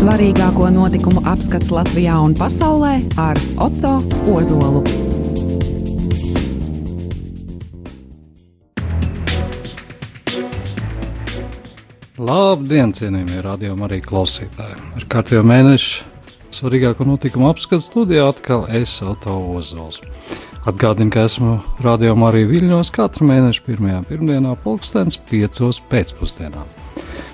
Svarīgāko notikumu apskats Latvijā un pasaulē ar Otto Ozolu. Labdien, cienījamie radiokamā arī klausītāji! Ar kārtējo mēnešu svarīgāko notikumu apskatu studijā atkal es Otto Ozols. Atgādinu, ka esmu radiokamā arī Viļņos katru mēnešu pirmajā pirmdienā, pulkstens piecos pēcpusdienā.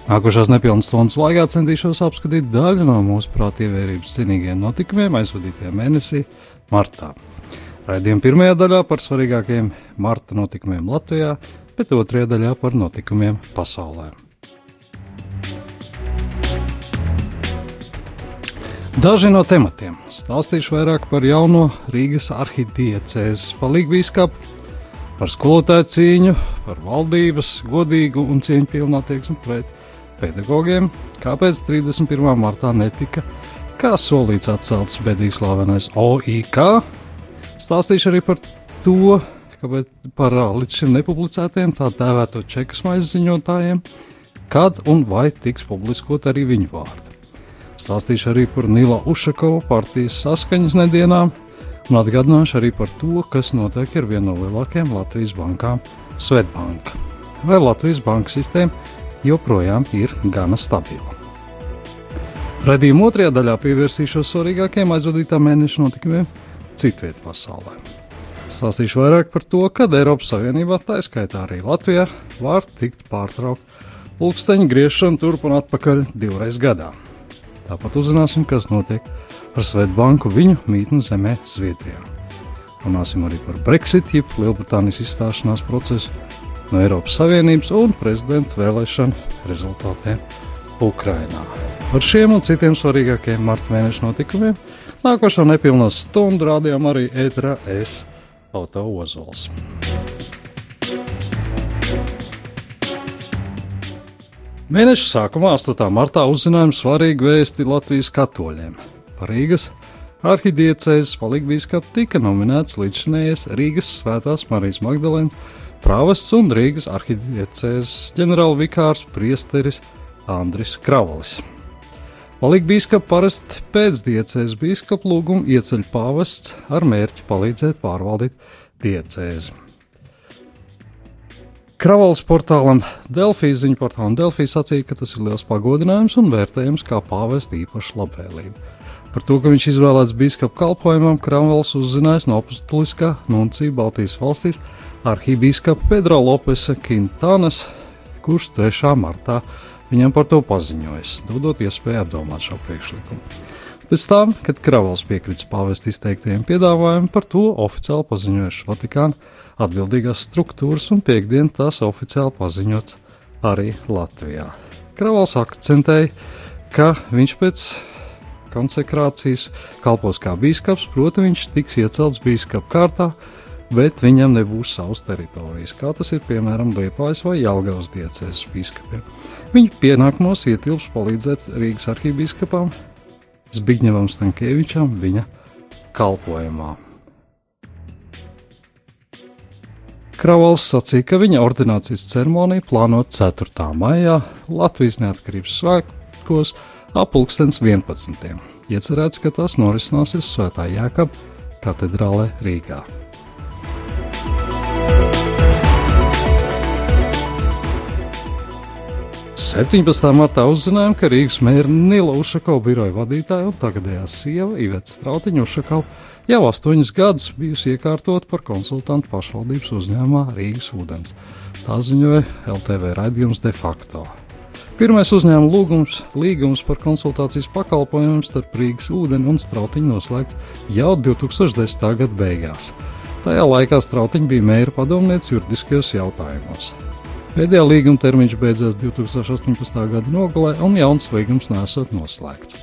Nākošās nepilnas stundas laikā centīšos apskatīt daļu no mūsu prāta ievērības cienīgiem notikumiem aizvadītajā mēnesī, martā. Raidījuma pirmajā daļā par svarīgākajiem marta notikumiem Latvijā, bet otrajā daļā par notikumiem pasaulē. Daži no tematiem stāstīšu vairāk par jauno Rīgas arhidiecēzes palīgbīskapu, par skolotāju cīņu, par valdības godīgu un cieņpilnu attieksmi pret pedagogiem, kāpēc 31. martā netika, kā solīts atcelts bedīgi slavenais OIK. Stāstīšu arī par to, kāpēc par līdz šim nepublicētiem tā dēvēto čekas maizes ziņotājiem, kad un vai tiks publiskot arī viņu vārdi. Stāstīšu arī par Nila Ušakovu partijas saskaņas nedēļām un atgādināšu arī par to, kas notiek ar vienu no lielākajām Latvijas bankām - Svetbanka. Vai Latvijas banka sistēma joprojām ir gana stabila? Radījuma otrajā daļā pievērsīšos svarīgākajiem aizvadītā mēneša notikumiem citvietā pasaulē. Stāstīšu vairāk par to, kad Eiropas Savienībā, tā skaitā arī Latvijā, var tikt pārtraukt pulksteņa griešana turp un atpakaļ divreiz gadā. Tāpat uzzināsim, kas notiek ar Svetbanku viņu mītnes zemē Zviedrijā. Runāsim arī par Brexit, jeb Lielbritānijas izstāšanās procesu no Eiropas Savienības un prezidenta vēlēšanu rezultātiem Ukrajinā. Par šiem un citiem svarīgākajiem marta mēneša notikumiem nākošo nepilno stundu rādījām arī ēterā es Auto Ozols. Mēneša sākumā, 8. martā, uzzinājām svarīgu vēsti Latvijas katoļiem. Par Rīgas arhidiecēzes palikbīskapu tika nominēts līdzšinējies Rīgas Svētās Marijas Magdalēnas prāvests un Rīgas arhidiecēzes ģenerālvikārs priesteris Andris Kravalis. Palikbīskapu parasti pēc diecēzes bīskapu lūgumu ieceļ pāvests ar mērķi palīdzēt pārvaldīt diecēzi. Kravals portālam Delfijas ziņu portālam Delfijas sacīja, ka tas ir liels pagodinājums un vērtējums kā pāvesta īpaša labvēlība. Par to, ka viņš izvēlēts biskupa kalpojumam, Kravals uzzinājis no apustuliskā nuncija Baltijas valstīs arhībīskapa Pedro Lopesa Quintanas, kurš 3. martā viņam par to paziņojis, dodot iespēju apdomāt šo priekšlikumu. Pēc tam, kad Kravals piekrits pāvesta izteiktajiem piedāvājumiem, par to oficiāli paziņojuši Vatikāna atbildīgās struktūras, un piekdien tās oficiāli paziņots arī Latvijā. Kravals akcentēja, ka viņš pēc konsekrācijas kalpos kā biskups, proti, viņš tiks iecelts biskupa kārtā, bet viņam nebūs savas teritorijas, kā tas ir piemēram Liepājas vai Jālgavas diecēs biskupiem. Viņa pienākumos ietilps palīdzēt Rīgas arhībiskupam Zbigņevam Stankievičam viņa kalpojumā. Kravals sacīja, ka viņa ordinācijas ceremonija plānota 4. maijā Latvijas neatkarības svētkos ap 11. Iecerēts, ka tas norisināsies Svētā Jēkabā katedrālē Rīgā. 17. martā uzzinājām, ka Rīgas mēra Nila Ušakova biroja vadītāja un tagadējā sieva Iveta Strautiņa Ušakova jau astoņus gadus bijusi iekārtot par konsultantu pašvaldības uzņēmumā Rīgas ūdens. Tā ziņoja LTV raidījums de facto. Pirmais uzņēmuma lūgums, līgums par konsultācijas pakalpojumiem starp Rīgas ūdeni un Strautiņu noslēgts jau 2010. gada beigās. Tajā laikā Strautiņa bija mēra padomniece juridiskajos jautājumos. Pēdējā līguma termiņš beidzās 2018. gada nogalē, un jauns līgums nesot noslēgts.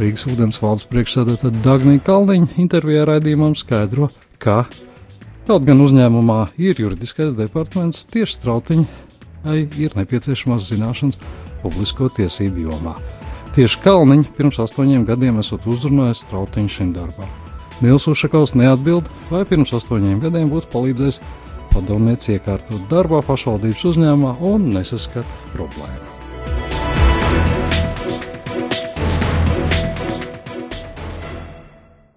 Rīgas ūdens valdes priekšsēdētāja Dagnija Kalniņa intervijā raidījumam skaidro, ka kaut gan uzņēmumā ir juridiskais departaments, tieši strautiņai ir nepieciešamās zināšanas publisko tiesību jomā. Tieši Kalniņš pirms astoņiem gadiem esot uzrunājis strautiņu šim darbam. Nils Ušakovs neatbild, vai pirms astoņiem gadiem būtu palīdzējis padomnieci iekārtot darbā pašvaldības uzņēmumā un nesaskata problēmu.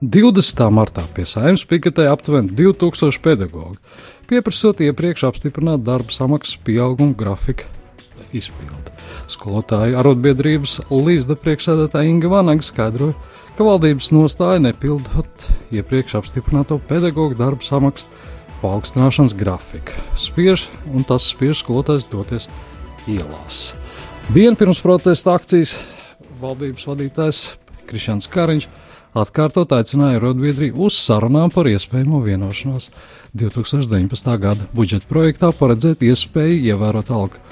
20. martā pie saimnes piketē aptuveni 2000 pedagoģi, pieprasot iepriekš apstiprināt darba samaksas pieauguma grafika izpildi. Skolotāju arotbiedrības līdzda priekšsēdētāja Inga Vanaga skaidroja, ka valdības nostāja nepildot iepriekš apstiprināto pedagoģu darba samaksas paaugstināšanas grafiku. Spiež, un tas spiež skolotājs doties ielās. Dienu pirms protesta akcijas valdības vadītājs Krišņāns Kariņš atkārtot aicināja arotbiedrību uz sarunām par iespējamo vienošanos 2019. gada budžeta projektā paredzēt iespēju ievērot algu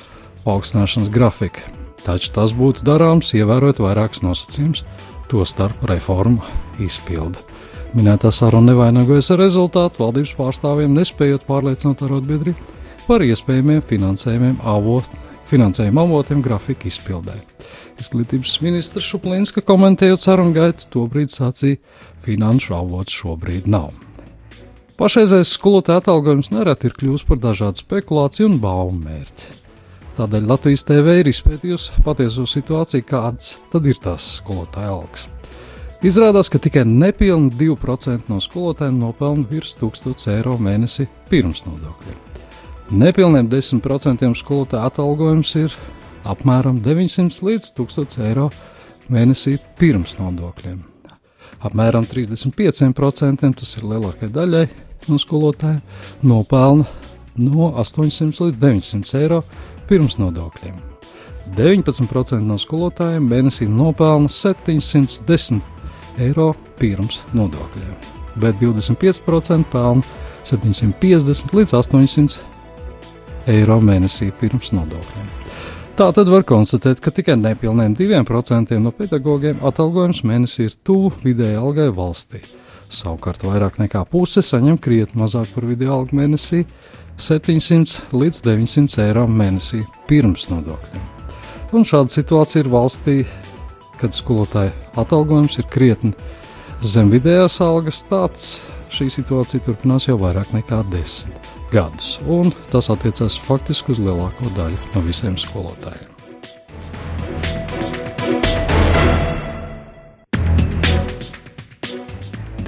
paaugstināšanas grafiku. Taču tas būtu darāms, ievērot vairākus nosacījumus, tostarp reformu izpildi. Minētā saruna nevainojas ar rezultātu valdības pārstāvjiem, nespējot pārliecināt arotbiedrību par iespējamiem finansējumiem avot, finansējuma avotiem grafika izpildē. Izglītības ministrs Šuplinska komentējot sarunu gaitu, tobrīd sacīja, finanšu avots šobrīd nav. Pašreizējais skolotāja atalgojums nereti ir kļuvis par dažādu spekulāciju un baumu mērķi. Tādēļ Latvijas TV ir izpētījusi patieso situāciju, kādas tad ir tās skolotāja algas. Izrādās, ka tikai nepilni 2% no skolotājiem nopelna virs 1000 eiro mēnesī pirms nodokļiem. Nepilniem 10% skolotāja atalgojums ir apmēram 900 līdz 1000 eiro mēnesī pirms nodokļiem. Apmēram 35% tas ir lielākajai daļai no skolotājiem nopelna no 800 līdz 900 eiro pirms nodokļiem. 19% no skolotājiem mēnesī nopelna 710 eiro pirms nodokļiem, bet 25% pelna 750 līdz 800 eiro mēnesī pirms nodokļiem. Tā tad var konstatēt, ka tikai nepilniem 2% no pedagogiem atalgojums mēnesī ir tuvu vidējai algai valstī. Savukārt vairāk nekā puse saņem krietni mazāk par vidēju algu mēnesī - 700 līdz 900 eiro mēnesī pirms nodokļiem. Un šāda situācija ir valstī, kad skolotāja atalgojums ir krietni zem vidējās algas. Tāds šī situācija turpinās jau vairāk nekā desmit gadus, un tas attiecās faktiski uz lielāko daļu no visiem skolotājiem.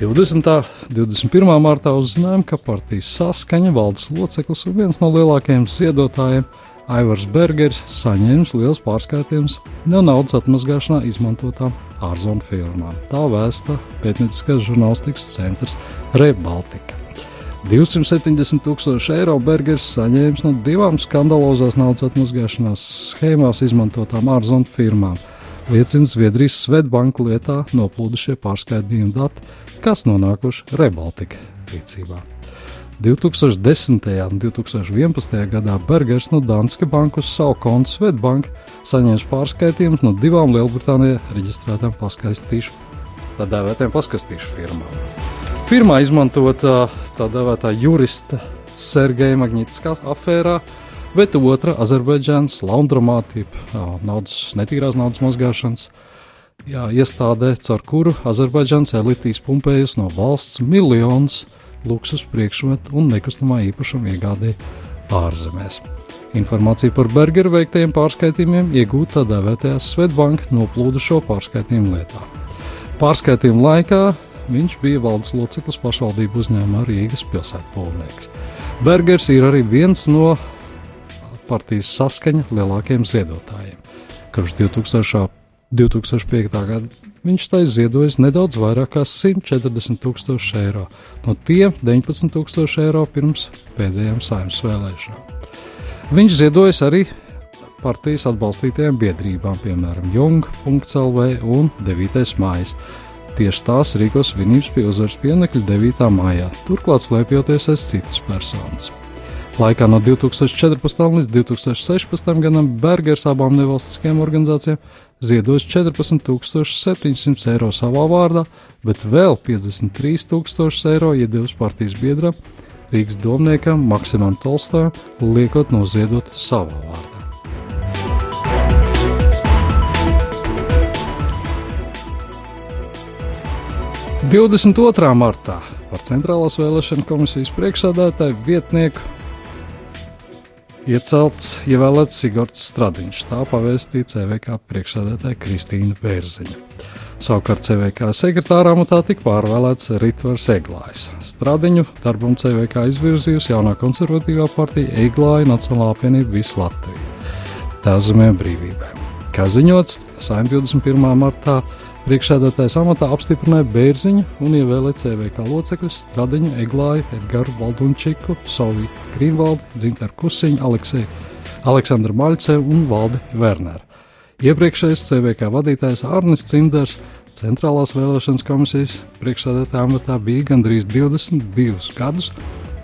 Divdesmitā, 21. martā uzzinājām, ka partijas saskaņa valdes loceklis un viens no lielākajiem ziedotājiem Aivars Bergers saņēmis liels pārskaitījums no naudas atmazgāšanā izmantotām ārzonu firmām. Tā vēsta pētnieciskais žurnālistikas centrs Rebaltika. 270 tūkstoši eiro Bergers saņēmis no divām skandalozās naudas atmazgāšanās schēmās izmantotām ārzonu firmām. Liecina Zviedrijas Svetbanka lietā noplūdušie pārskaitījumi dati, kas nonākuši Rebaltika rīcībā. 2010. un 2011. gadā Bergers no Danske bankas uz savu kontu Svetbank saņēma pārskaitījumus no divām Lielbritānijā reģistrētām paskastīšu, tā dēvētām paskastīšu firmām. Pirmā izmantota tā dēvētā jurista Sergeja Magnitskā afērā, bet otra Azerbaidžānas laundromātība, naudas, netīrās naudas mazgāšanas jā, iestādē, caur kuru Azerbaidžāns elitīs pumpējas no valsts miljonus luksus priekšmetu un nekustamā īpašuma iegādē ārzemēs. Informācija par Bergeru veiktajiem pārskaitījumiem iegūta dēvētajā Svetbanka noplūdušo pārskaitījumu lietā. Pārskaitījuma laikā Viņš bija valdes loceklis pašvaldību uzņēmumā Rīgas pilsētpolnieks. Bergers ir arī viens no partijas saskaņa lielākajiem ziedotājiem. Kopš 2000. 2005. gada viņš tai ziedojis nedaudz vairāk kā 140 tūkstoši eiro, no tiem 19 tūkstoši eiro pirms pēdējām saimnes vēlēšanām. Viņš ziedojis arī partijas atbalstītajām biedrībām, piemēram, Jung.CLV un 9. mājas, Tieši tās rīkos svinības pie uzvaras pienekļa 9. maijā, turklāt slēpjoties aiz citas personas. Laikā no 2014. līdz 2016. gadam Bergers abām nevalstiskajām organizācijām ziedos 14,700 eiro savā vārdā, bet vēl 53,000 eiro iedevis partijas biedram Rīgas domniekam Maksimam Tolstājam, liekot noziedot savā vārdā. 22. martā par Centrālās vēlēšana komisijas priekšsādātāju vietnieku iecelts ievēlēts Sigords Stradiņš. Tā pavēstīja CVK priekšsādātāja Kristīna Bērziņa. Savukārt CVK sekretāra amatā tika pārvēlēts Ritvars Eglājs. Stradiņu darbam CVK izvirzījusi jaunā konservatīvā partija Eglāja Nacionālā apvienība visu Latviju. Tā zemē brīvībai. Kā ziņots, Saimta 21. martā priekšsēdētājs amatā apstiprināja Bērziņu un ievēlēja CVK locekļus Stradiņu, Eglāju, Edgars Valdunčiku, Soviju Grīnvaldi, Dzintaru Kusiņu, Aleksēju, Aleksandru Maļcevu un Valdi Werneru. Iepriekšējais CVK vadītājs Arnis Cimders Centrālās vēlēšanas komisijas priekšsēdētāja amatā bija gandrīz 22 gadus,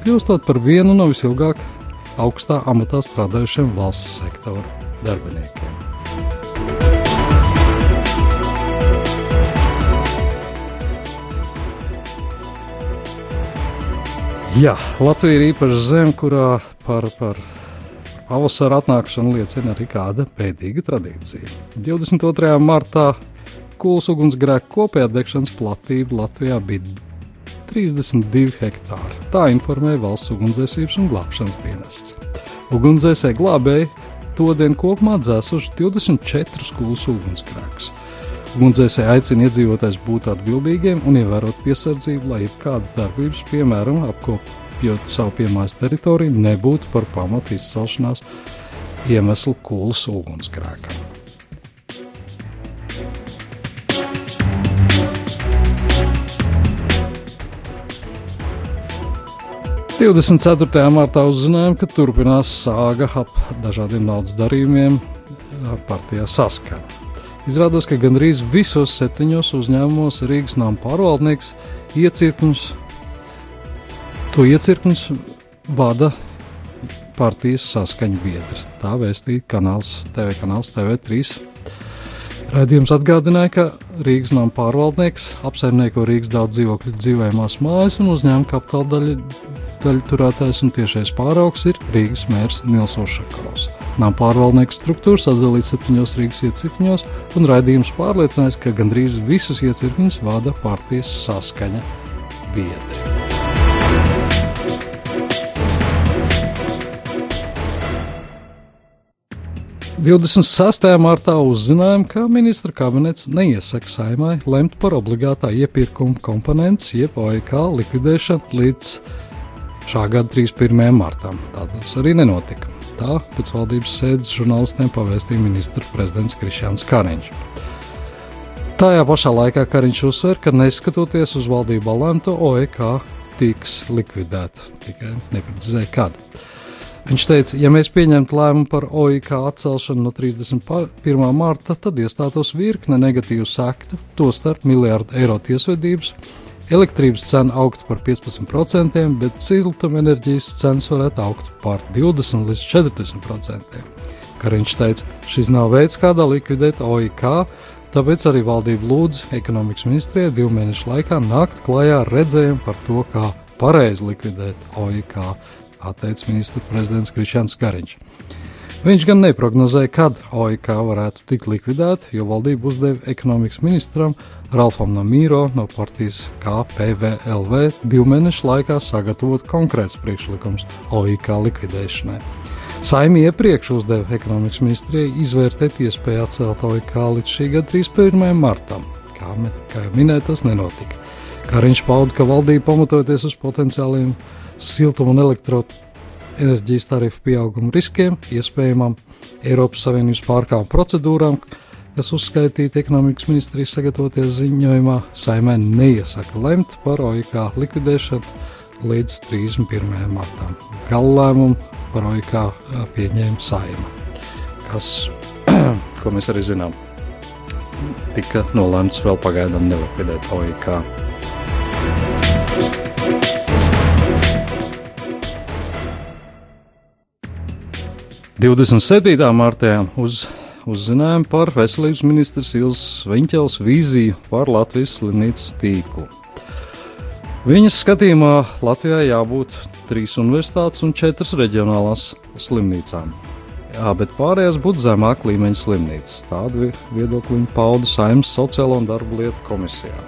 kļūstot par vienu no visilgāk augstā amatā strādājušiem valsts sektora darbiniekiem. Jā, Latvija ir īpaša zeme, kurā par, par pavasara atnākšanu liecina arī kāda pēdīga tradīcija. 22. martā Kūlas ugunsgrēka kopējā degšanas platība Latvijā bija 32 hektāri. Tā informēja Valsts ugunsdzēsības un glābšanas dienests. Ugunsdzēsēji glābēji to dienu kopumā dzēsuši 24 kūlas ugunsgrēkus. Ugunsdzēsēji aicina iedzīvotājus būt atbildīgiem un ievērot piesardzību, lai jebkādas darbības, piemēram, apkopjot savu piemājas teritoriju, nebūtu par pamatu izcelšanās iemeslu kūlas ugunsgrēkam. Divdesmit ceturtajā martā uzzinājām, ka turpinās sāga ap dažādiem naudas darījumiem partijā saskaņā. Izrādās, ka gandrīz visos septiņos uzņēmumos Rīgas nama pārvaldnieks iecirkņus, to iecirkņus vada partijas saskaņu biedrs. Tā vēstīja kanāls TV, kanāls TV3. Radījums atgādināja, ka Rīgas nama pārvaldnieks apsaimnieko Rīgas daudz dzīvokļu dzīvojamās mājas un uzņēmuma kapitāla daļu, daļu turētājs un tiešais pāraugs ir Rīgas mērs Nils Ošakovs. Nama pārvaldnieka struktūra sadalīta septiņos Rīgas iecirkņos, un raidījums pārliecinājās, ka gandrīz visus iecirkņus vada partijas saskaņa biedri. Divdesmit sastajā martā uzzinājām, ka ministra kabinets neiesaka saimai lemt par obligātā iepirkuma komponents, jeb OIK likvidēšanu līdz šā gada 31. martam. Tā tas arī nenotika. Tā pēc valdības sēdes žurnālistiem pavēstīja ministra prezidents Krišjāns Kariņš. Tajā pašā laikā Kariņš uzsver, ka neskatoties uz valdību lēmto, OEK tiks likvidēta, tikai neprecizēja kad. Viņš teica, ja mēs pieņemtu lēmumu par OIK atcelšanu no 31. marta, tad iestātos virkne negatīvu sektu, tostarp miljardu eiro tiesvedības, Elektrības cena augtu par 15%, bet siltumenerģijas cenas varētu augt par 20 līdz 40%. Kariņš teica, šis nav veids, kādā likvidēt OIK, tāpēc arī valdība lūdz ekonomikas ministrijai divu mēnešu laikā nākt klajā ar redzējumu par to, kā pareizi likvidēt OIK, atteica ministra prezidents Krišjāns Kariņš. Viņš gan neprognozēja, kad OIK varētu tikt likvidēta, jo valdība uzdeva ekonomikas ministram Ralfam Namīro no partijas KPVLV divu mēnešu laikā sagatavot konkrēts priekšlikums OIK likvidēšanai. Saimī iepriekš uzdeva ekonomikas ministrijai izvērtēt iespēju atcelt OIK līdz šī gada 31. martam. Kā, kā jau minēja, tas nenotika. Kariņš pauda, ka valdība pamatoties uz potenciāliem siltuma un elektroenerģijas enerģijas tarifu pieauguma riskiem, iespējamām Eiropas Savienības pārkāpuma procedūrām, kas uzskaitīti ekonomikas ministrijas sagatavoties ziņojumā, saimē neiesaka lemt par OIK likvidēšanu līdz 31. martam. Gala lēmumu par OIK pieņēma saima, kas, ko mēs arī zinām, tika nolēmts vēl pagaidām nelikvidēt OIK. 27. martā uz, uzzinājām par veselības ministrs Ilzas Viņķels vīziju par Latvijas slimnīcas tīklu. Viņas skatījumā Latvijā jābūt trīs universitātes un četras reģionālās slimnīcām. Jā, bet pārējās būtu zemāk līmeņa slimnīcas. Tādu viedokli viņa pauda Saimnes sociālo un darbu lietu komisijā.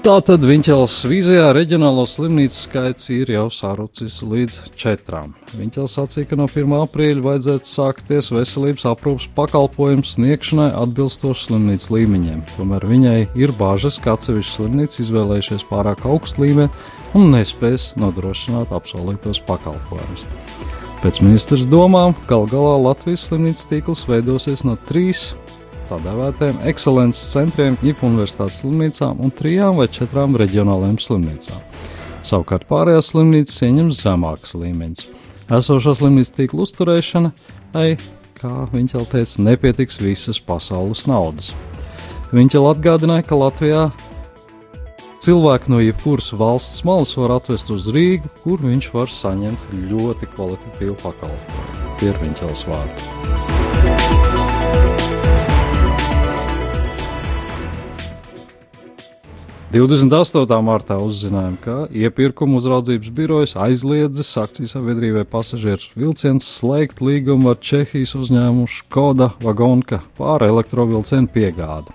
Tātad Viņķels vīzijā reģionālo slimnīcu skaits ir jau sarucis līdz četrām. Viņķels sacīja, ka no 1. aprīļa vajadzētu sākties veselības aprūpas pakalpojumu sniegšanai atbilstoši slimnīcas līmeņiem. Tomēr viņai ir bāžas, ka atsevišķas slimnīcas izvēlējušies pārāk augstu līmeni un nespēs nodrošināt apsolītos pakalpojumus. Pēc ministrs domām, gal galā Latvijas slimnīcas tīkls veidosies no trīs tā dēvētajiem ekscelences centriem, jeb universitātes slimnīcām un trijām vai četrām reģionālajām slimnīcām. Savukārt pārējās slimnīcas ieņems zemākas līmeņus. Esošā slimnīcas tīkla uzturēšana, ai, kā viņš jau teica, nepietiks visas pasaules naudas. Viņš jau atgādināja, ka Latvijā cilvēku no jebkuras valsts malas var atvest uz Rīgu, kur viņš var saņemt ļoti kvalitatīvu pakalpojumu. Tie ir viņas vārdi. 28. martā uzzinājām, ka iepirkuma uzraudzības birojas aizliedzis akcijas sabiedrībai pasažieru vilciens slēgt līgumu ar Čehijas uzņēmumu Škoda Vagonka pār elektrovilcienu piegādi.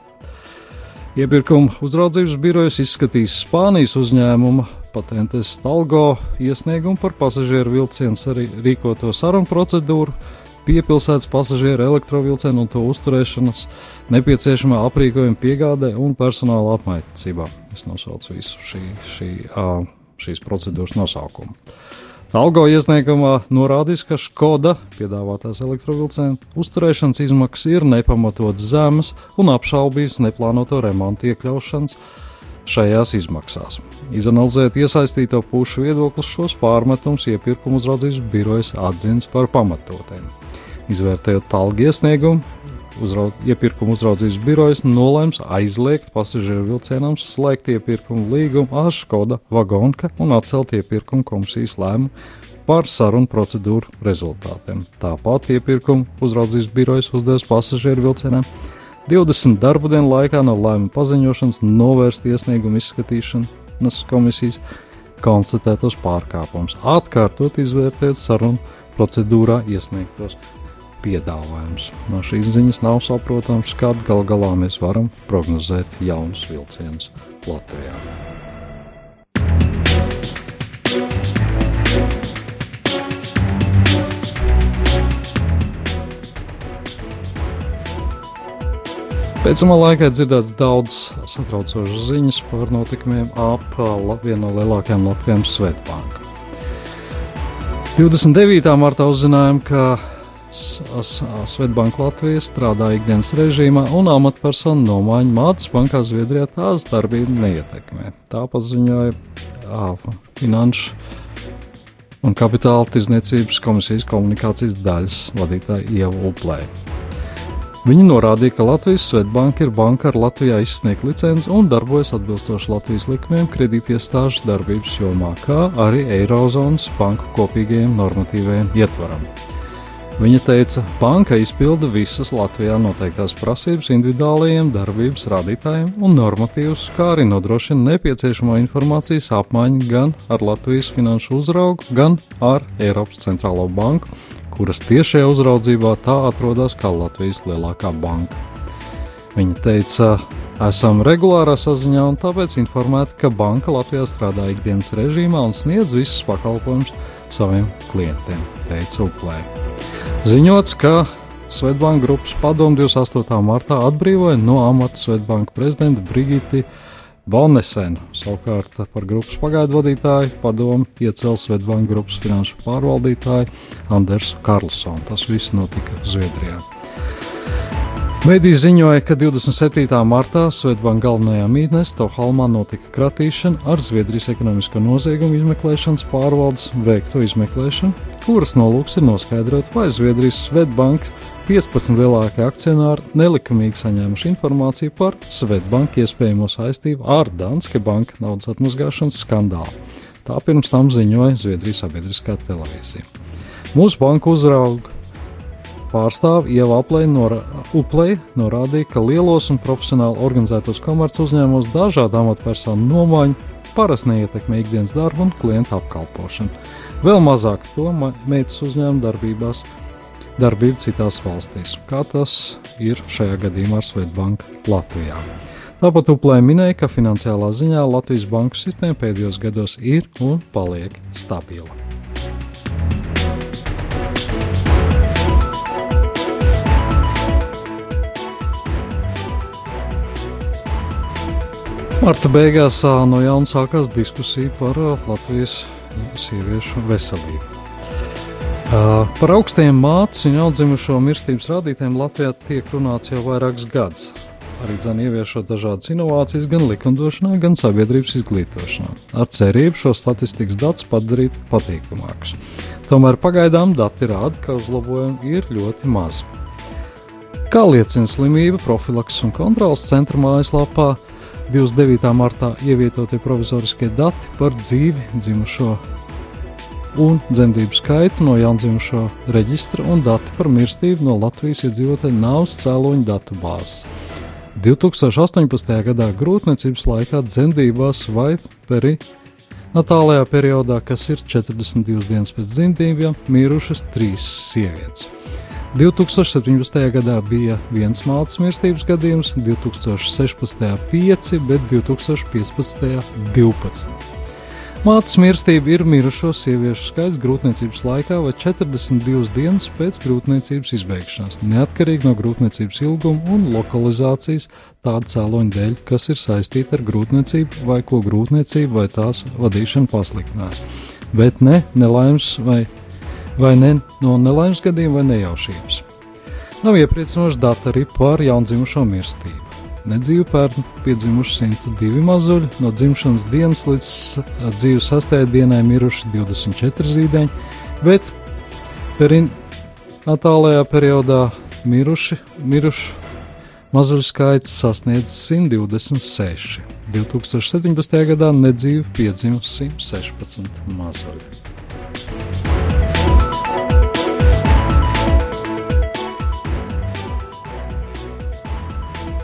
Iepirkuma uzraudzības birojas izskatīs Spānijas uzņēmuma patentes Talgo iesniegumu par pasažieru vilcienu arī rīkoto sarunu procedūru, piepilsētas pasažieru elektrovilcienu un to uzturēšanas nepieciešamā aprīkojuma piegādē un personāla apmaiņā. Es nosaucu visu šī, šī, šīs procedūras nosaukumu. Algo iesniegumā norādījis, ka Skoda piedāvātās elektrovilcienu uzturēšanas izmaksas ir nepamatotas zemes un apšaubījis neplānoto remontu iekļaušanas šajās izmaksās. Izanalizējot iesaistīto pušu viedokli, šos pārmetumus iepirkuma uzraudzības birojas atzins par pamatotiem. Izvērtējot talgu iesniegumu, uzraud, iepirkuma uzraudzības birojas nolēms aizliegt pasažieru vilcienam slēgt iepirkuma līgumu ar Skoda Vagonka un atcelt iepirkuma komisijas lēmumu par sarunu procedūru rezultātiem. Tāpat iepirkuma uzraudzības birojas uzdevis pasažieru vilcienam 20 darbu dienu laikā no lēmuma paziņošanas novērst iesniegumu izskatīšanas komisijas konstatētos pārkāpumus, atkārtot izvērtēt sarunu procedūrā iesniegtos piedāvājums. No šīs ziņas nav saprotams, kad gal galā mēs varam prognozēt jaunus vilcienus Latvijā. Pēcamā laikā dzirdēts daudz satraucošas ziņas par notikumiem ap vienu no lielākajām Latvijas Svetbānku. 29. martā uzzinājām, ka Svetbanka Latvija strādā ikdienas režīmā, un amatpersonu nomaiņa Mātes bankā Zviedrijā tās darbību neietekmē. Tā paziņoja ā, Finanšu un Kapitāla tirdzniecības komisijas komunikācijas daļas vadītāja Ieva Uplē. Viņi norādīja, ka Latvijas Svetbanka ir banka ar Latvijā izsniegtu licenci un darbojas atbilstoši Latvijas likumiem kredītiestāžu darbības jomā, kā arī Eirozonas banku kopīgajiem normatīvajiem ietvaram. Viņa teica, ka banka izpilda visas Latvijā noteiktās prasības individuālajiem darbības rādītājiem un normatīvus, kā arī nodrošina nepieciešamo informācijas apmaiņu gan ar Latvijas finanšu uzraugu, gan ar Eiropas centrālo banku, kuras tiešajā uzraudzībā tā atrodas kā Latvijas lielākā banka. Viņa teica, esam regulārā saziņā un tāpēc informēti, ka banka Latvijā strādā ikdienas režīmā un sniedz visus pakalpojumus saviem klientiem, teica Uplēja. Ziņots, ka Svetbanka grupas padomu 28. martā atbrīvoja no amata Svetbanka prezidenta Brigiti Valnesenu. Savukārt par grupas pagaidu vadītāju padomu iecēla Svetbanka grupas finanšu pārvaldītāju Andersu Karlsonu. Tas viss notika Zviedrijā. Mēdīs ziņoja, ka 27. martā Svetbanka galvenajā mītnē Stokholmā notika kratīšana ar Zviedrijas ekonomisko noziegumu izmeklēšanas pārvaldes veikto izmeklēšanu, kuras nolūks ir noskaidrot, vai Zviedrijas Svetbanka 15 lielākie akcionāri nelikumīgi saņēmuši informāciju par Svetbanka iespējamo saistību ar Danske Banka naudas atmazgāšanas skandālu. Tā pirms tam ziņoja Zviedrijas sabiedriskā televīzija. Mūsu banka uzrauga pārstāve Ieva Uplei norādīja, ka lielos un profesionāli organizētos komerc uzņēmumos dažādu amatpersonu nomaiņu parasti neietekmē ikdienas darbu un klientu apkalpošanu. Vēl mazāk to meitas uzņēmuma darbībās, darbību citās valstīs, kā tas ir šajā gadījumā ar Svetbanku Latvijā. Tāpat Uplē minēja, ka finansiālā ziņā Latvijas banku sistēma pēdējos gados ir un paliek stabila. Marta beigās no jauna sākās diskusija par Latvijas sieviešu veselību. Par augstiem mātes un jaundzimušo mirstības rādītājiem Latvijā tiek runāts jau vairākus gadus. Arī dzēn ieviešot dažādas inovācijas gan likumdošanā, gan sabiedrības izglītošanā, ar cerību šo statistikas datus padarīt patīkamākus. Tomēr pagaidām dati rāda, ka uzlabojumi ir ļoti mazi. Kā liecina slimību profilaks un kontrolas centra mājaslapā, 29. martā ievietotie provizoriskie dati par dzīvi dzimušo un dzemdību skaitu no jaundzimušo reģistra un dati par mirstību no Latvijas iedzīvotāju nāves cēloņu datu bāzes. 2018. gadā grūtniecības laikā dzemdībās vai perinatālajā periodā, kas ir 42 dienas pēc dzemdībām, mirušas trīs sievietes. 2017. gadā bija viens mātes mirstības gadījums, 2016. 5, bet 2015. 12. Mātes mirstība ir mirušo sieviešu skaits grūtniecības laikā vai 42 dienas pēc grūtniecības izbeigšanās, neatkarīgi no grūtniecības ilguma un lokalizācijas tādu cēloņu dēļ, kas ir saistīti ar grūtniecību vai ko grūtniecība vai tās vadīšana pasliktinās, bet ne nelaimes vai vai ne no nelaimes gadījuma vai nejaušības. Nav iepriecinoši dati arī par jaundzimušo mirstību. Nedzīvu pērn piedzimuši 102 mazuļi, no dzimšanas dienas līdz dzīves sastajai dienai miruši 24 zīdaiņi, bet perinatālajā periodā miruši, miruši mazuļu skaits sasniedz 126. 2017. gadā nedzīvu piedzimuši 116 mazuļi.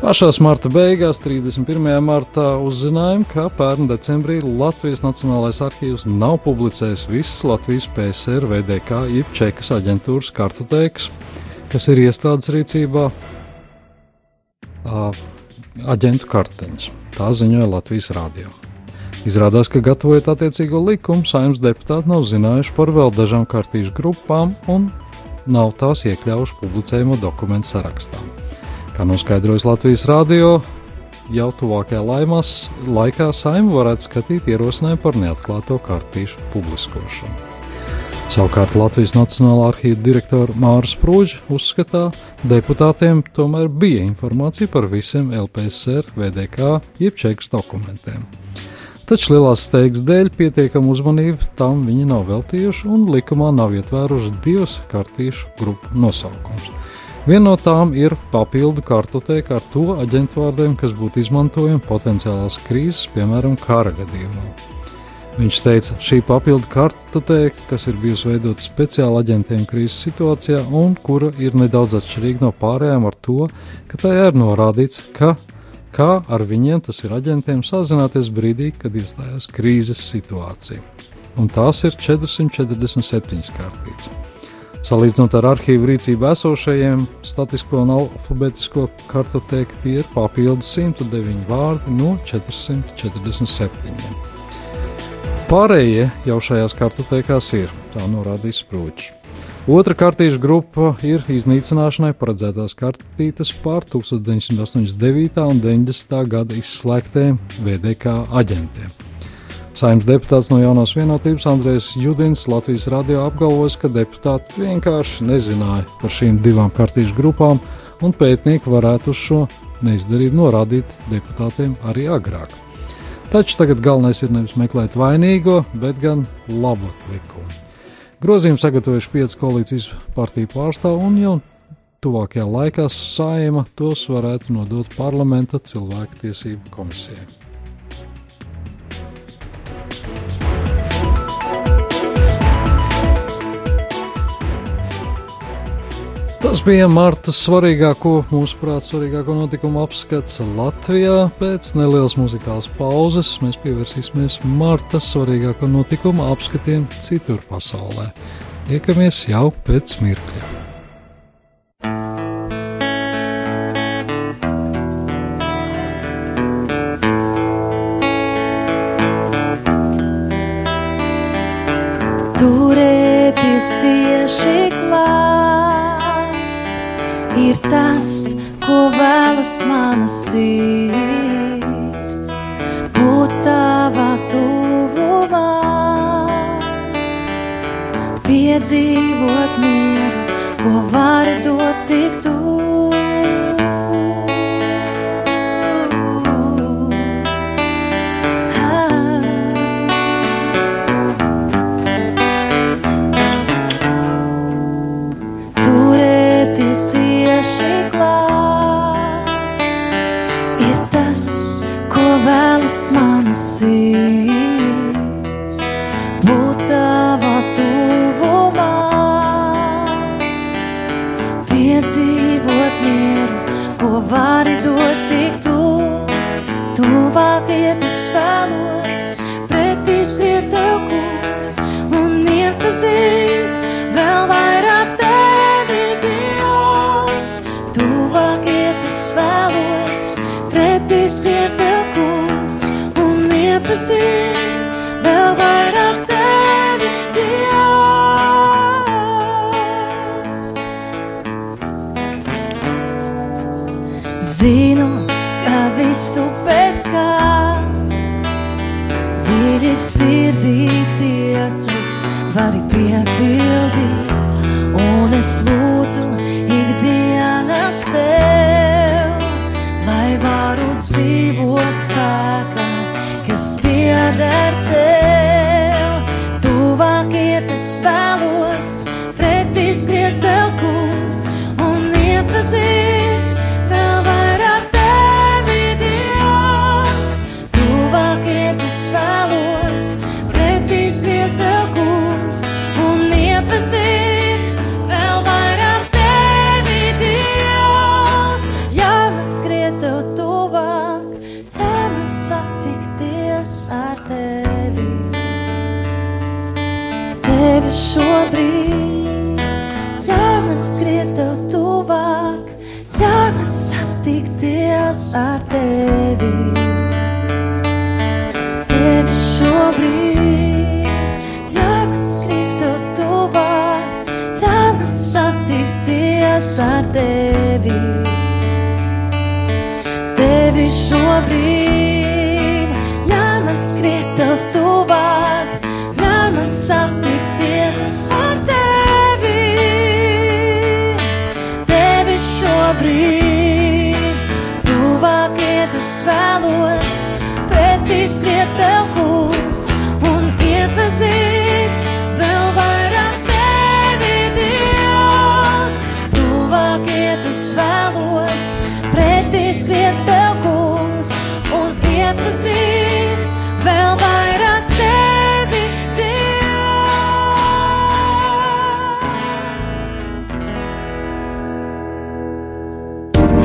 Pašās marta beigās, 31. martā, uzzinājām, ka pērn decembrī Latvijas Nacionālais arhīvs nav publicējis visas Latvijas PSR, VDK, jeb Čekas aģentūras kartotēkas, kas ir iestādes rīcībā aģentu karteņus. Tā ziņoja Latvijas rādio. Izrādās, ka gatavojot attiecīgo likumu, saimnes deputāti nav zinājuši par vēl dažām kartīšu grupām un nav tās iekļāvuši publicējumu dokumentu sarakstā. Kā noskaidrojas Latvijas Rādio, jau tuvākajā laimās, laikā saima varētu skatīt ierosinājumu par neatklāto kartīšu publiskošanu. Savukārt Latvijas Nacionālā arhīva direktora Māra Sprūģa uzskatā, deputātiem tomēr bija informācija par visiem LPSR, VDK, jeb čekas dokumentiem. Taču lielās steigas dēļ pietiekama uzmanība tam viņi nav veltījuši un likumā nav ietvēruši divas kartīšu grupu nosaukumus. Viena no tām ir papildu kartoteka ar to aģentu vārdiem, kas būtu izmantojami potenciālās krīzes, piemēram, kara gadījumā. Viņš teica, šī papildu kartoteka, kas ir bijusi veidota speciāli aģentiem krīzes situācijā un kura ir nedaudz atšķirīga no pārējām ar to, ka tajā ir norādīts, ka kā ar viņiem, tas ir aģentiem, sazināties brīdī, kad iestājās krīzes situācija. Un tās ir 447 kārtītas. Salīdzinot ar arhīvu rīcību esošajiem statisko un alfabētisko kartotēku, tie ir papildus 109 vārdi no 447. Pārējie jau šajās kartotēkās ir, tā norādījis Sprūčs. Otra kartīšu grupa ir iznīcināšanai paredzētās kartītes pār 1989. un 90. gada izslēgtiem VDK aģentiem. Saimnes deputāts no jaunās vienotības Andrēs Judins Latvijas radio apgalvos, ka deputāti vienkārši nezināja par šīm divām kartīšu grupām, un pētnieki varētu uz šo neizdarību norādīt deputātiem arī agrāk. Taču tagad galvenais ir nevis meklēt vainīgo, bet gan labot likumu. Grozījumu sagatavojuši pieci koalīcijas partiju pārstāvji un jau tuvākajā laikā saima tos varētu nodot parlamenta cilvēktiesību komisijai. Tas bija Marta svarīgāko, mūsuprāt, svarīgāko notikumu apskats Latvijā. Pēc nelielas muzikālas pauzes mēs pievērsīsimies Marta svarīgāko notikumu apskatiem citur pasaulē. Tiekamies jau pēc mirkļa. Turēties cieši! Tas, ko vēlas mana sirds, būt tavā tuvumā, piedzīvot mieru, ko vari dot tik iepazīt vēl vairāk tevi, Dievs. Zinu, ka visu pēc kā dziļi sirdī tiecas vari piepildīt, un es lūdzu ikdienas tev,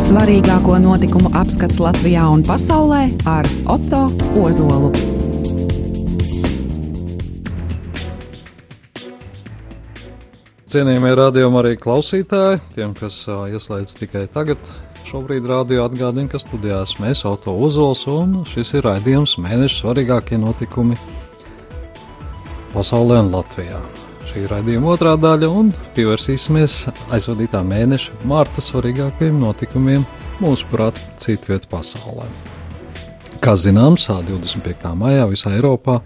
Svarīgāko notikumu apskats Latvijā un pasaulē ar Otto Ozolu. Cienījamie radiokamā arī klausītāji, tiem, kas ieslēdz tikai tagad, šobrīd radio atgādina, ka studijās mēs auto uzols un šis ir raidījums mēneša svarīgākie notikumi pasaulē un Latvijā. Šī ir raidījuma otrā daļa un pievērsīsimies aizvadītā mēneša marta svarīgākajiem notikumiem mūsu prāt citviet pasaulē. Kā zināms, 25. maijā visā Eiropā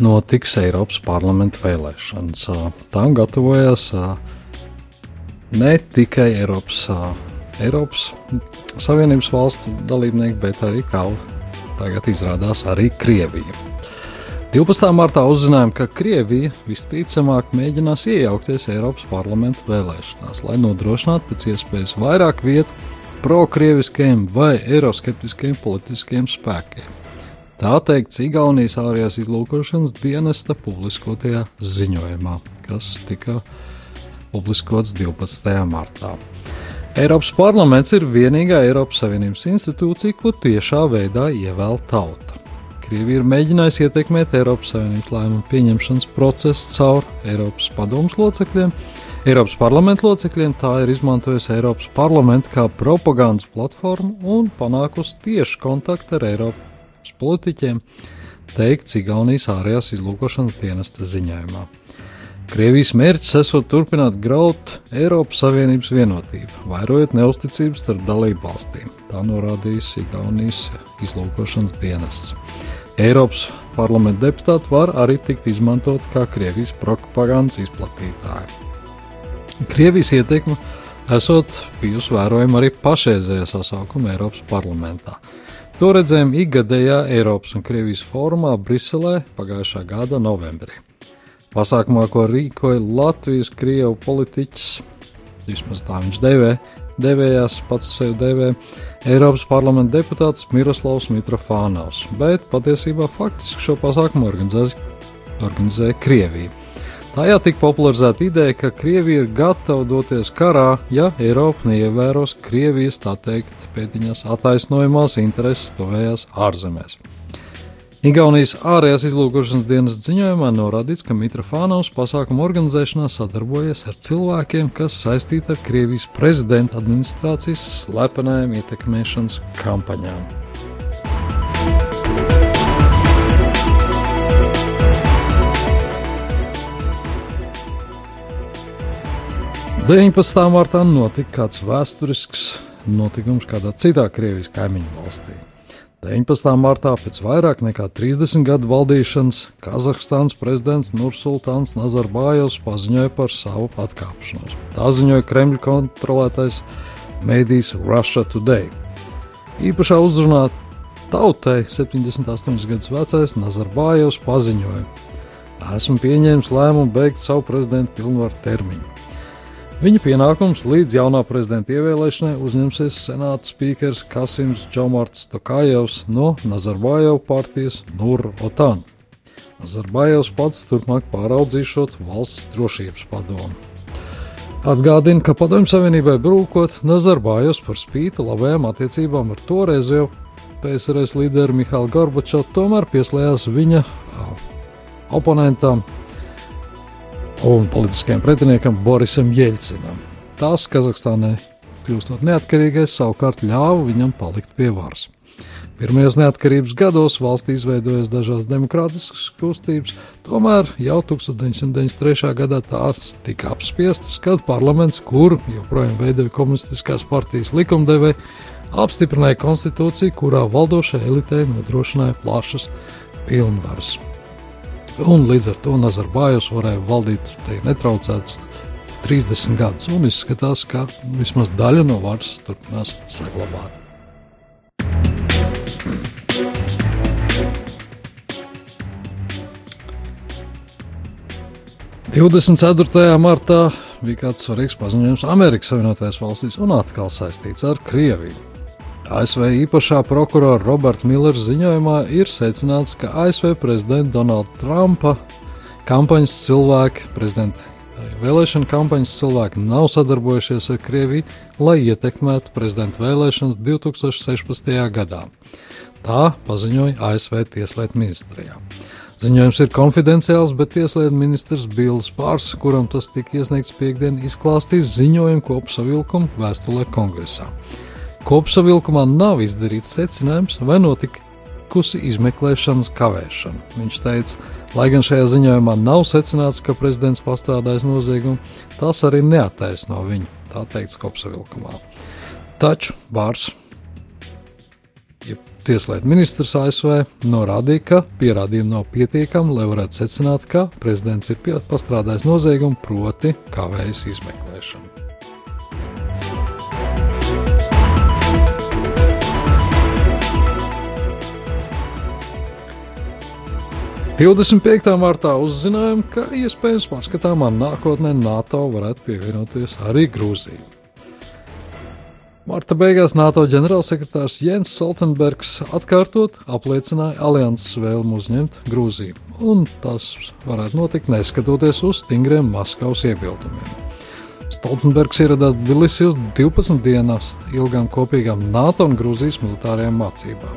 notiks Eiropas parlamenta vēlēšanas. Tām gatavojas ne tikai Eiropas, Eiropas Savienības valstu dalībnieki, bet arī, kā tagad izrādās, arī Krievija. 12. martā uzzinājām, ka Krievija visticamāk mēģinās iejaukties Eiropas parlamenta vēlēšanās, lai nodrošinātu pēc iespējas vairāk vietu pro-krieviskiem vai eiroskeptiskiem politiskiem spēkiem. Tā teikts Igaunijas ārējās izlūkošanas dienesta publiskotajā ziņojumā, kas tika publiskots 12. martā. Eiropas parlaments ir vienīgā Eiropas Savienības institūcija, ko tiešā veidā ievēl tauta. Krievija ir mēģinājusi ietekmēt Eiropas Savienības lēmumu pieņemšanas procesu caur Eiropas padomus locekļiem. Eiropas parlamenta locekļiem tā ir izmantojusi Eiropas parlamentu kā propagandas platformu un panākusi tieši kontaktu ar Eiropas politiķiem, teikts Igaunijas ārējās izlūkošanas dienesta ziņojumā. Krievijas mērķis esot turpināt graut Eiropas Savienības vienotību, vairojot neusticības starp dalību valstīm. Tā norādījis Igaunijas izlūkošanas dienests. Eiropas parlamenta deputāti var arī tikt izmantot kā Krievijas propagandas izplatītāji. Krievijas ietekme esot bijusi vērojama arī pašreizējā sasaukuma Eiropas parlamentā. To redzējām ikgadējā Eiropas un Krievijas fórumā Briselē pagājušā gada novembrī. Pasākumā, ko rīkoja Latvijas krievu politiķis, vismaz tā viņš devē, devējās pats sev devē, Eiropas parlamenta deputāts Miroslavs Mitrofānaus, bet patiesībā faktiski šo pasākumu organizēja, organizēja Krievija. Tajā tika popularizēta ideja, ka Krievija ir gatava doties karā, ja Eiropa neievēros Krievijas, tā teikt, pēdiņās attaisnojumās intereses tuvējās ārzemēs. Igaunijas ārējās izlūkošanas dienas ziņojumā norādīts, ka Mitrofānaus pasākumu organizēšanā sadarbojas ar cilvēkiem, kas saistīti ar Krievijas prezidenta administrācijas slepenajām ietekmēšanas kampaņām. 19. martā notika kāds vēsturisks notikums kādā citā Krievijas kaimiņu valstī. 19. martā pēc vairāk nekā 30 gadu valdīšanas Kazahstānas prezidents Nursultāns Nazarbājovs paziņoja par savu atkāpšanos. Tā ziņoja Kremļa kontrolētais mēdījis Russia Today. Īpašā uzrunā tautai 78 gadus vecais Nazarbājovs paziņoja: Esmu pieņēmis lēmumu beigt savu prezidenta pilnvaru termiņu. Viņa pienākums līdz jaunā prezidenta ievēlēšanai uzņemsies senāta spīkers Kasims Džomarts Tokājevs no Nazarbājeva partijas Nur Otan. Nazarbājevs pats turpmāk pāraudzīšot valsts drošības padomu. Atgādina, ka Padomju Savienībai brūkot, Nazarbājevs par spīti labajām attiecībām ar toreizējo PSRS līderi Mihālu Gorbačovu tomēr pieslējās viņa oponentam un politiskajam pretiniekam Borisam Jeļcinam. Tas Kazahstānai kļūstot neatkarīgais, savukārt ļāva viņam palikt pie varas. Pirmajos neatkarības gados valstī izveidojas dažādas demokrātiskas kustības, tomēr jau 1993. gadā tās tika apspiestas, kad parlaments, kur joprojām veidoja komunistiskās partijas likumdevēja, apstiprināja konstitūciju, kurā valdošai elitei nodrošināja plašas pilnvaras un līdz ar to Nazarbājus varēja valdīt netraucēts 30 gadus, un izskatās, ka vismaz daļa no varas turpinās saglabāt. Divdesmit ceturtajā martā bija kāds svarīgs paziņojums Amerikas Savienotajās valstīs un atkal saistīts ar Krieviju. ASV īpašā prokurora Roberta Millera ziņojumā ir secināts, ka ASV prezidenta Donalda Trumpa kampaņas cilvēki, prezidenta eh, vēlēšana kampaņas cilvēki nav sadarbojušies ar Krieviju, lai ietekmētu prezidenta vēlēšanas 2016. gadā. Tā paziņoja ASV Tieslietu ministrijā. Ziņojums ir konfidenciāls, bet Tieslietu ministrs Bills Pārs, kuram tas tika iesniegts piekdien, izklāstīs ziņojumu kopsavilkumu vēstulē kongresā. Kopsavilkumā nav izdarīts secinājums, vai notikusi izmeklēšanas kavēšana. Viņš teica, lai gan šajā ziņojumā nav secināts, ka prezidents pastrādājis noziegumu, tas arī neattaisno viņu, tā teikts kopsavilkumā. Taču Bārs, ja Tieslietu ministrs ASV, norādīja, ka pierādījumi nav pietiekami, lai varētu secināt, ka prezidents ir pastrādājis noziegumu, proti, kavējis izmeklēšanu. 25. martā uzzinājām, ka iespējams paskatāmā nākotnē NATO varētu pievienoties arī Grūzija. Marta beigās NATO ģenerālsekretārs Jens Stoltenbergs atkārtot apliecināja alianses vēlmu uzņemt Grūziju, un tas varētu notikt neskatoties uz stingriem Maskavas iebildumiem. Stoltenbergs ieradās Tbilisī uz 12 dienās ilgām kopīgām NATO un Grūzijas militārajām mācībām.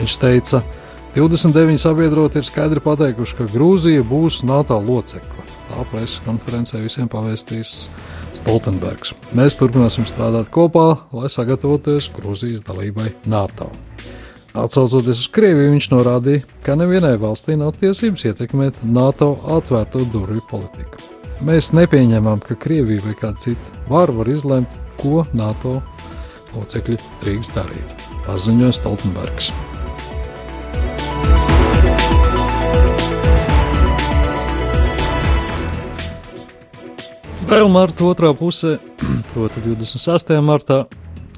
Viņš teica, ka 29 sabiedroti ir skaidri pateikuši, ka Grūzija būs NATO locekle. Tā preses konferencē visiem pavēstīs Stoltenbergs. Mēs turpināsim strādāt kopā, lai sagatavotos Grūzijas dalībai NATO. Atcaucoties uz Krieviju, viņš norādīja, ka nevienai valstī nav tiesības ietekmēt NATO atvērto durvju politiku. Mēs nepieņemam, ka Krievija vai kāda cita var, var izlemt, ko NATO locekļi drīkst darīt, paziņoja Stoltenbergs. Vēl marta otrā pusē, proti, 26. martā,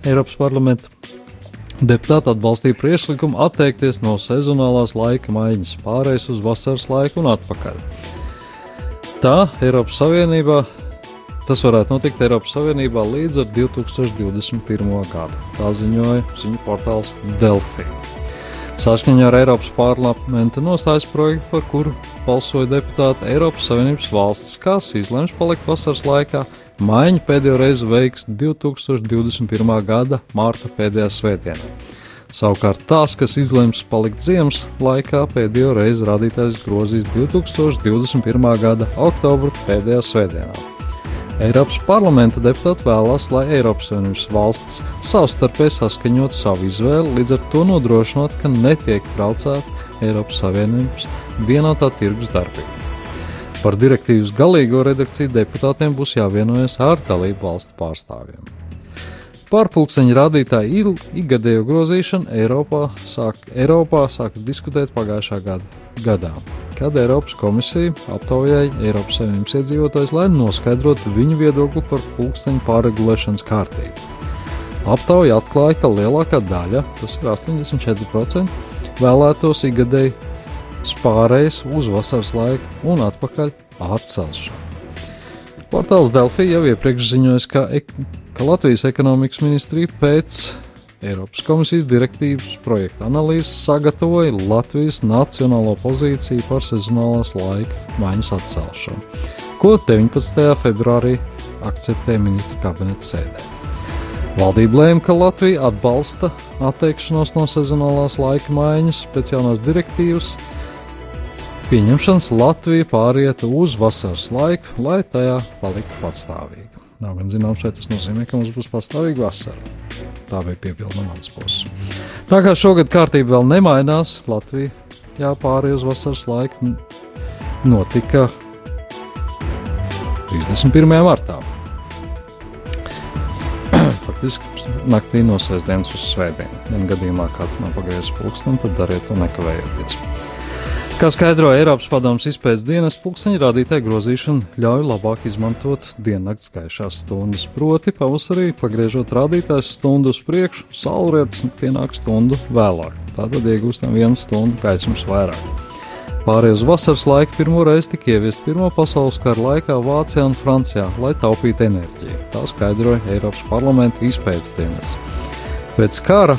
Eiropas parlamenta deputāti atbalstīja priekšlikumu atteikties no sezonālās laika maiņas, pārējais uz vasaras laiku un atpakaļ. Tā Eiropas Savienībā tas varētu notikt Eiropas Savienībā līdz ar 2021. gadu. Tā ziņoja ziņu portāls Delphi. Saskaņā ar Eiropas parlamenta nostājas projektu, par kuru balsoja deputāti Eiropas Savienības valsts, kas izlems palikt vasaras laikā, maiņa pēdējo reizi veiks 2021. gada mārta pēdējā svētdienā. Savukārt tās, kas izlems palikt ziemas laikā, pēdējo reizi rādītājs grozīs 2021. gada oktobra pēdējā svētdienā. Eiropas parlamenta deputāti vēlās, lai Eiropas Savienības valsts savstarpēji saskaņot savu izvēli, līdz ar to nodrošinot, ka netiek traucēta Eiropas Savienības vienotā tirgus darbība. Par direktīvas galīgo redakciju deputātiem būs jāvienojas ar dalību valstu pārstāvjiem. Par pulksteņa rādītāju ikgadējo grozīšanu Eiropā sāk, Eiropā sāka diskutēt pagājušā gada gadā kad Eiropas komisija aptaujāja Eiropas Savienības iedzīvotājus, lai noskaidrotu viņu viedokli par pulksteņu pārregulēšanas kārtību. Aptauja atklāja, ka lielākā daļa, tas ir 84%, vēlētos ikgadēji spārējas uz vasaras laiku un atpakaļ atcelšanu. Portāls Delfī jau iepriekš ziņoja, ka, ek ka Latvijas ekonomikas ministrija pēc Eiropas komisijas direktīvas projekta analīzes sagatavoja Latvijas nacionālo pozīciju par sezonālās laika maiņas atcelšanu, ko 19. februārī akceptēja ministra kabineta sēdē. Valdība lēma, ka Latvija atbalsta atteikšanos no sezonālās laika maiņas pēc jaunās direktīvas. Pieņemšanas Latvija pārieta uz vasaras laiku, lai tajā paliktu patstāvīga. Nav gan zināms, vai tas nozīmē, ka mums būs pastāvīga vasara. Tā bija piebilde no manas puses. Tā kā šogad kārtība vēl nemainās, Latvija jāpārēj uz vasaras laiku notika 31. martā. Faktiski naktī no sestdienas uz svētdienu. Ja gadījumā kāds nav pagājis pulksteni, tad dariet to nekavējoties. Kā skaidroja Eiropas padomus izpētes dienas, pulksteņa rādītāja grozīšana ļauj labāk izmantot diennakts gaišās stundas. Proti, pavasarī pagriežot rādītājs stundu uz priekšu, saulrietis pienāk stundu vēlāk. Tātad iegūstam vienu stundu gaismas vairāk. Pārējais vasaras laiku pirmo reizi tika ieviest Pirmā pasaules kara laikā Vācijā un Francijā, lai taupītu enerģiju. Tā skaidroja Eiropas parlamenta izpētes dienas. Pēc kara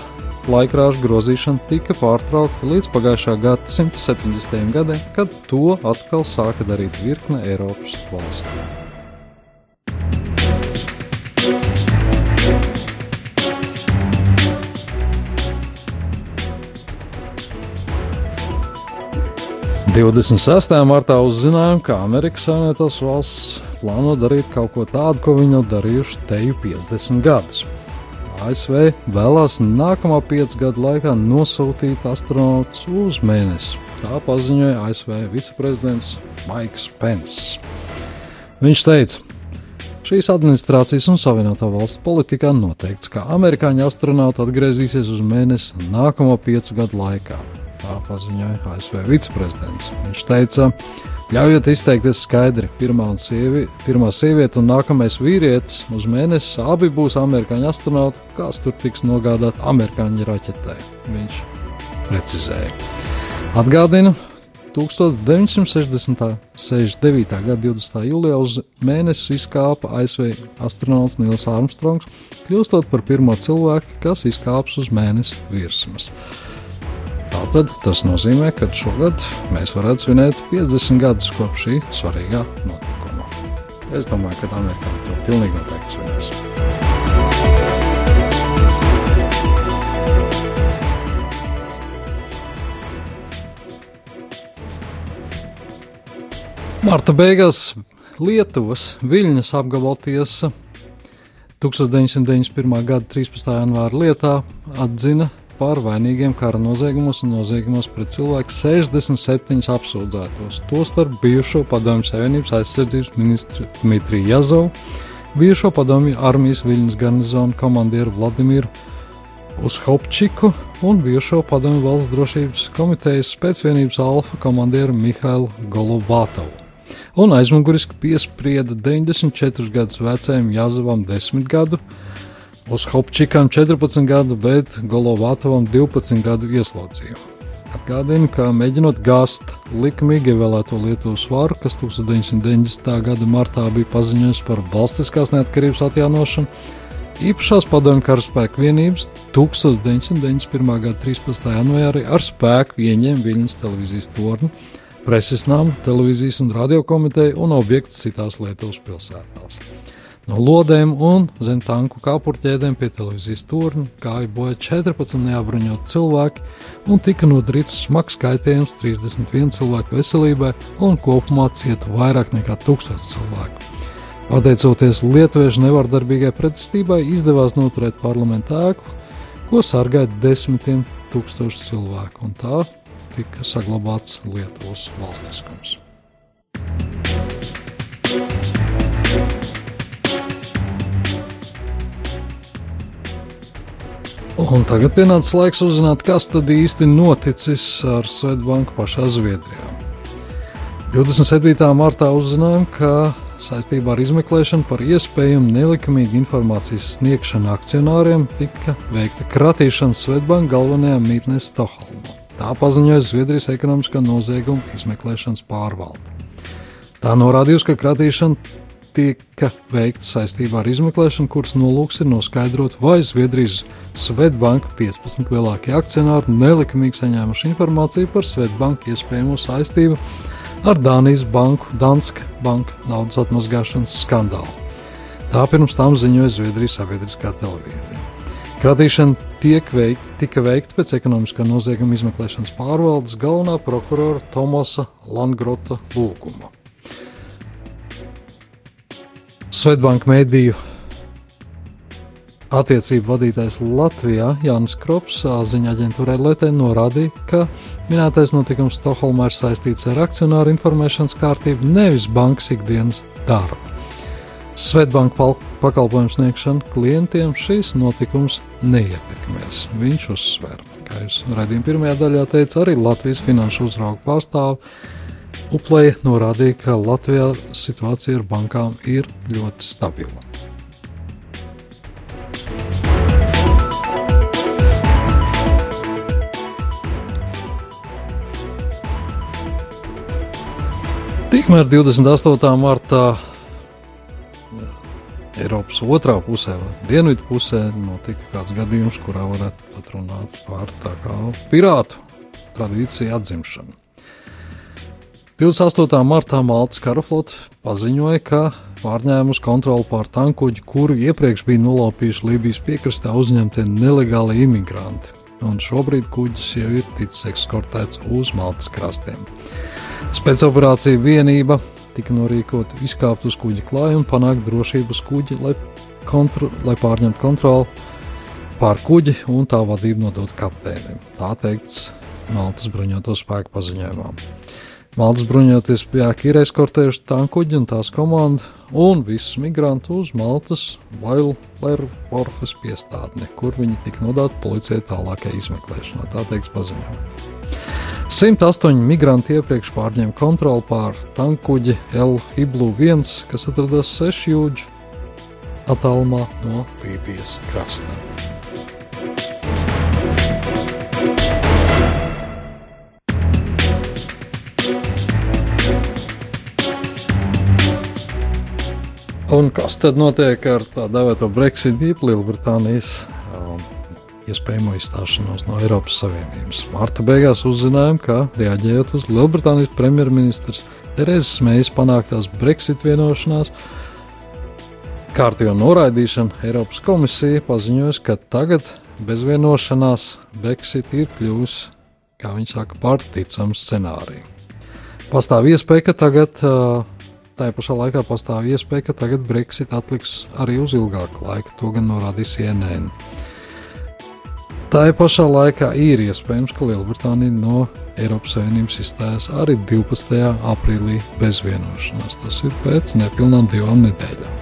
laikrāžu grozīšana tika pārtraukta līdz pagājušā gada 170. gadam, kad to atkal sāka darīt virkne Eiropas valstu. Divdesmit sestajā martā uzzinājām, ka Amerikas Savienotās valsts plāno darīt kaut ko tādu, ko viņi nav darījuši teju 50 gadus. ASV vēlās nākamā piecu gadu laikā nosūtīt astronautus uz mēnesi. Tā paziņoja ASV viceprezidents Maiks Pence. Viņš teica, šīs administrācijas un Savienoto valstu politikā noteikts, ka amerikāņu astronauti atgriezīsies uz mēnesi nākamo piecu gadu laikā. Tā paziņoja ASV viceprezidents. Viņš teica, ka Ļaujiet izteikties skaidri. Pirmā, sievi, pirmā sieviete un nākamais vīrietis uz mēnesi abi būs amerikāņu astronauti, kas tur tiks nogādāti amerikāņu raķetē. Viņš precizēja. Atgādinu, 1969. gada 20. jūlijā uz mēnesi izkāpa ASV astronauts Nils Armstrongs, kļūstot par pirmo cilvēku, kas izkāps uz mēnesi virsmas. Tātad tas nozīmē, ka šogad mēs varētu svinēt 50 gadus kopš šī svarīgā notikuma. Es domāju, ka Amerikāņi to pilnīgi noteikti svinēs. Marta beigās Lietuvas Viļņas apgabaltiesa 1991. gada 13. janvāra lietā atzina par vainīgiem kara noziegumos un noziegumos pret cilvēku 67 apsūdzētos, tostarp bijušo Padomju Savienības aizsardzības ministru Dmitriju Jazovu, bijušo Padomju armijas Viļņas garnizona komandieru Vladimiru Uzhopčiku un bijušo Padomju valsts drošības komitejas spēcvienības Alfa komandieru Mihailu Golovātovu. Un aizmuguriski piesprieda 94 gadus vecajam Jazovam 10 gadu Uz Hopčikam 14 gadu, bet Golovātovam 12 gadu ieslodzījumu. Atgādinu, ka mēģinot gāzt likumīgi ievēlēto Lietuvas varu, kas 1990. gada martā bija paziņojis par valstiskās neatkarības atjaunošanu, īpašās padomju karaspēku vienības 1991. gada 13. janvārī ar spēku ieņēma Viļņas televīzijas torni, preses namu, televīzijas un radiokomiteju un objektus citās Lietuvas pilsētās. No lodēm un zem tanku kāpurķēdēm pie televīzijas turņa gāja bojā 14 neapbruņoti cilvēki un tika nodarīts smags kaitējums 31 cilvēku veselībai un kopumā cieta vairāk nekā 1000 cilvēku. Pateicoties lietuviešu nevardarbīgai pretestībai, izdevās noturēt parlamentu ēku, ko sargāja desmitiem tūkstošu cilvēku, un tā tika saglabāts Lietuvas valstiskums. Un tagad pienācis laiks uzzināt, kas tad īsti noticis ar Svetbanku pašā Zviedrijā. 27. martā uzzinājām, ka saistībā ar izmeklēšanu par iespējamu nelikumīgu informācijas sniegšanu akcionāriem tika veikta kratīšana Svetbanka galvenajā mītnē Stokholmā. Tā paziņoja Zviedrijas ekonomiskā nozieguma izmeklēšanas pārvalde. Tā norādījusi, ka kratīšana tika veikta saistībā ar izmeklēšanu, kuras nolūks ir noskaidrot, vai Zviedrijas Svetbanka 15 lielākie akcionāri nelikumīgi saņēmuši informāciju par Svetbanku iespējamo saistību ar Dānijas banku Danske banku naudas atmazgāšanas skandālu. Tā pirms tam ziņoja Zviedrijas sabiedriskā televīzija. Kratīšana veik, tika veikta pēc ekonomiskā nozieguma izmeklēšanas pārvaldes galvenā prokurora Tomasa Langrota lūguma. Svetbanka mediju attiecību vadītājs Latvijā Jānis Krops ziņā aģentūrai Lietuvai norādīja, ka minētais notikums Stokholmā ir saistīts ar akcionāru informēšanas kārtību, nevis bankas ikdienas darbu. Svetbanka pakalpojumu sniegšana klientiem šīs notikums neietekmēs. Viņš uzsver, kā jūs redzējāt, pirmajā daļā teica arī Latvijas finanšu uzraugu pārstāvis Uplēja norādīja, ka Latvijā situācija ar bankām ir ļoti stabila. Tikmēr 28. martā Eiropas otrā pusē, dienvidu pusē, notika kāds gadījums, kurā varētu pat runāt par tā kā pirātu tradīciju atzimšanu. 28. martā Maltas karaflote paziņoja, ka pārņēmusi kontroli pār tankuģi, kuru iepriekš bija nolaupījuši Lībijas piekrastē uzņemtie nelegāli imigranti. Un šobrīd kuģis jau ir ticis ekskortēts uz Maltas krastiem. Spēcoperācija vienība tika norīkota izkāpt uz kuģa klāja un panākt drošību uz kuģi, lai, kontro, lai pārņemtu kontroli pār kuģi un tā vadību nodot kapteinim. Tā teikts Maltas bruņoto spēku paziņojumā. Maltas bruņoties spēki ir eskortējuši tankuģi un tās komandu un visus migrantus uz Maltas Vaillerforfas piestādni, kur viņi tika nodoti policijai tālākai izmeklēšanai. Tā teiks paziņojumā. 108 migranti iepriekš pārņēma kontroli pār tankuģi El Hiblu 1, kas atrodas 6 jūdžu attālumā no Lībijas krasta. Un kas tad notiek ar tā dēvēto Brexit, jeb Lielbritānijas um, iespējamo izstāšanos no Eiropas Savienības? Marta beigās uzzinājām, ka reaģējot uz Lielbritānijas premjerministrs Terēzes Meijas panāktās Brexit vienošanās, kārtīgo noraidīšanu, Eiropas komisija paziņoja, ka tagad bez vienošanās Brexit ir kļuvis, kā viņi saka, par ticamu scenāriju. Pastāv iespēja, ka tagad uh, Tā pašā laikā pastāv iespēja, ka tagad Brexit atliks arī uz ilgāku laiku. To gan norādīja CNN. Tā ir pašā laikā ir iespējams, ka Lielbritānija no Eiropas Savienības izstājās arī 12. aprīlī bez vienošanās. Tas ir pēc nepilnām divām nedēļām.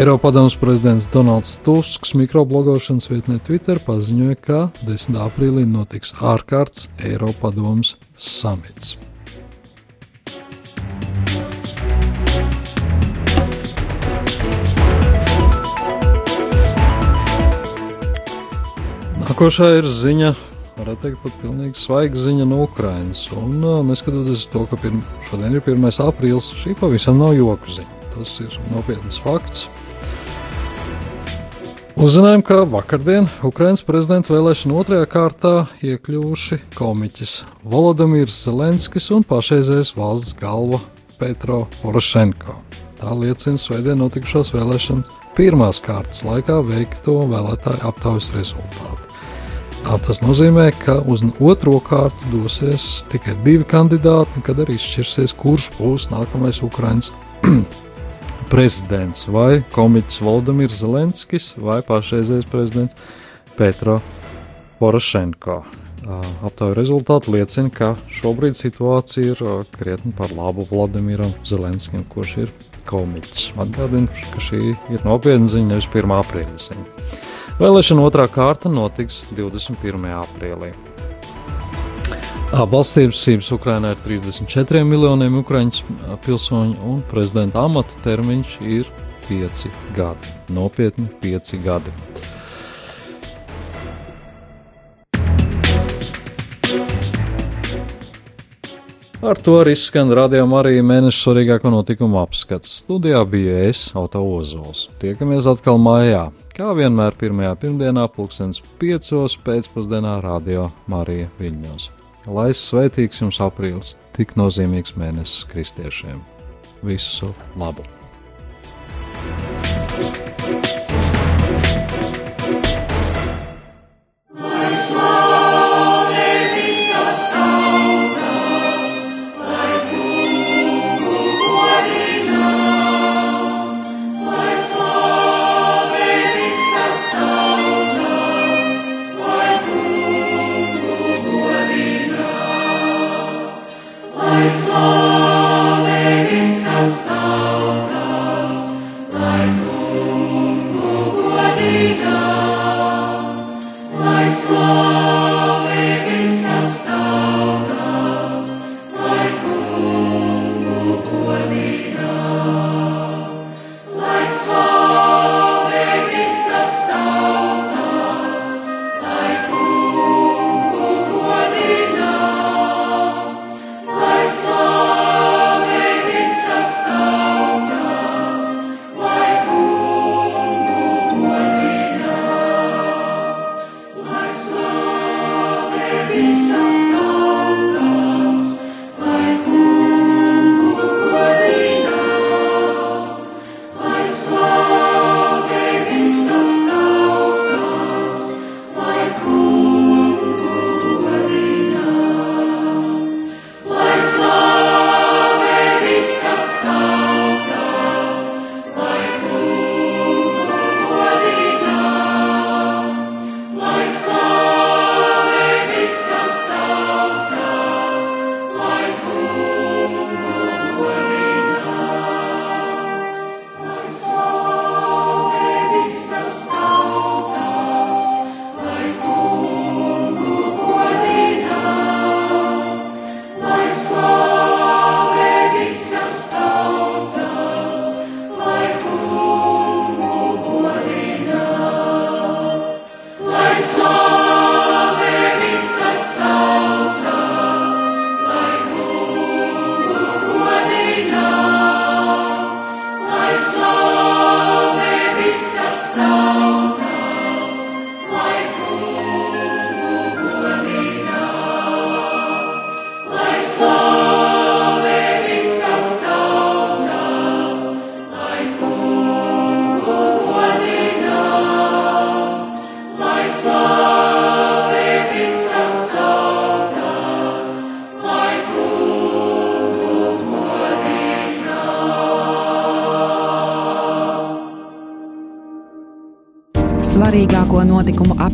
Eiropadomus prezidents Donalds Tusks mikroblogošanas vietnē Twitter paziņoja, ka 10. aprīlī notiks ārkārtas Eiropadomus samits. Nākošā ir ziņa, varētu teikt, pat pilnīgi svaiga ziņa no Ukrainas. Un, uh, neskatoties to, ka pirm, šodien ir 1. aprīlis, šī pavisam nav joku ziņa. Tas ir nopietns fakts. Uzzinājām, ka vakardien Ukraiņas prezidenta vēlēšana otrajā kārtā iekļuvuši komiķis Volodimirs Zelenskis un pašreizējais valsts galva Petro Porošenko. Tā liecina svētdien notikušās vēlēšanas pirmās kārtas laikā veikto vēlētāju aptaujas rezultāti. Tas nozīmē, ka uz otro kārtu dosies tikai divi kandidāti, kad arī izšķirsies, kurš būs nākamais Ukraiņas prezidents. Vai komiķis Valdemirs Zelenskis vai pašreizējais prezidents Petro Porošenko. Aptaujas rezultāti liecina, ka šobrīd situācija ir krietni par labu Vladimiram Zelenskim, kurš ir komiķis. Atgādinu, ka šī ir nopietna ziņa, nevis 1. aprīļa ziņa. Vēlēšana otrā kārta notiks 21. aprīlī. Balstības Ukrainā ir 34 miljoniem ukraiņu pilsoņu, un prezidenta amata termiņš ir 5 gadi. Nopietni 5 gadi. Ar to arī skan radījuma arī mēneša svarīgāko notikumu apskats. Studijā bija es, Auto Ozols. Tiekamies atkal mājā. Kā vienmēr, pirmajā pirmdienā, pulkstenis piecos pēcpusdienā radio Marija Viļņos. Lai svētīgs jums aprīlis, tik nozīmīgs mēnesis kristiešiem. Visu labu!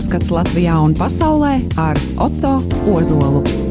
Apskats Latvijā un pasaulē ar Otto Ozolu.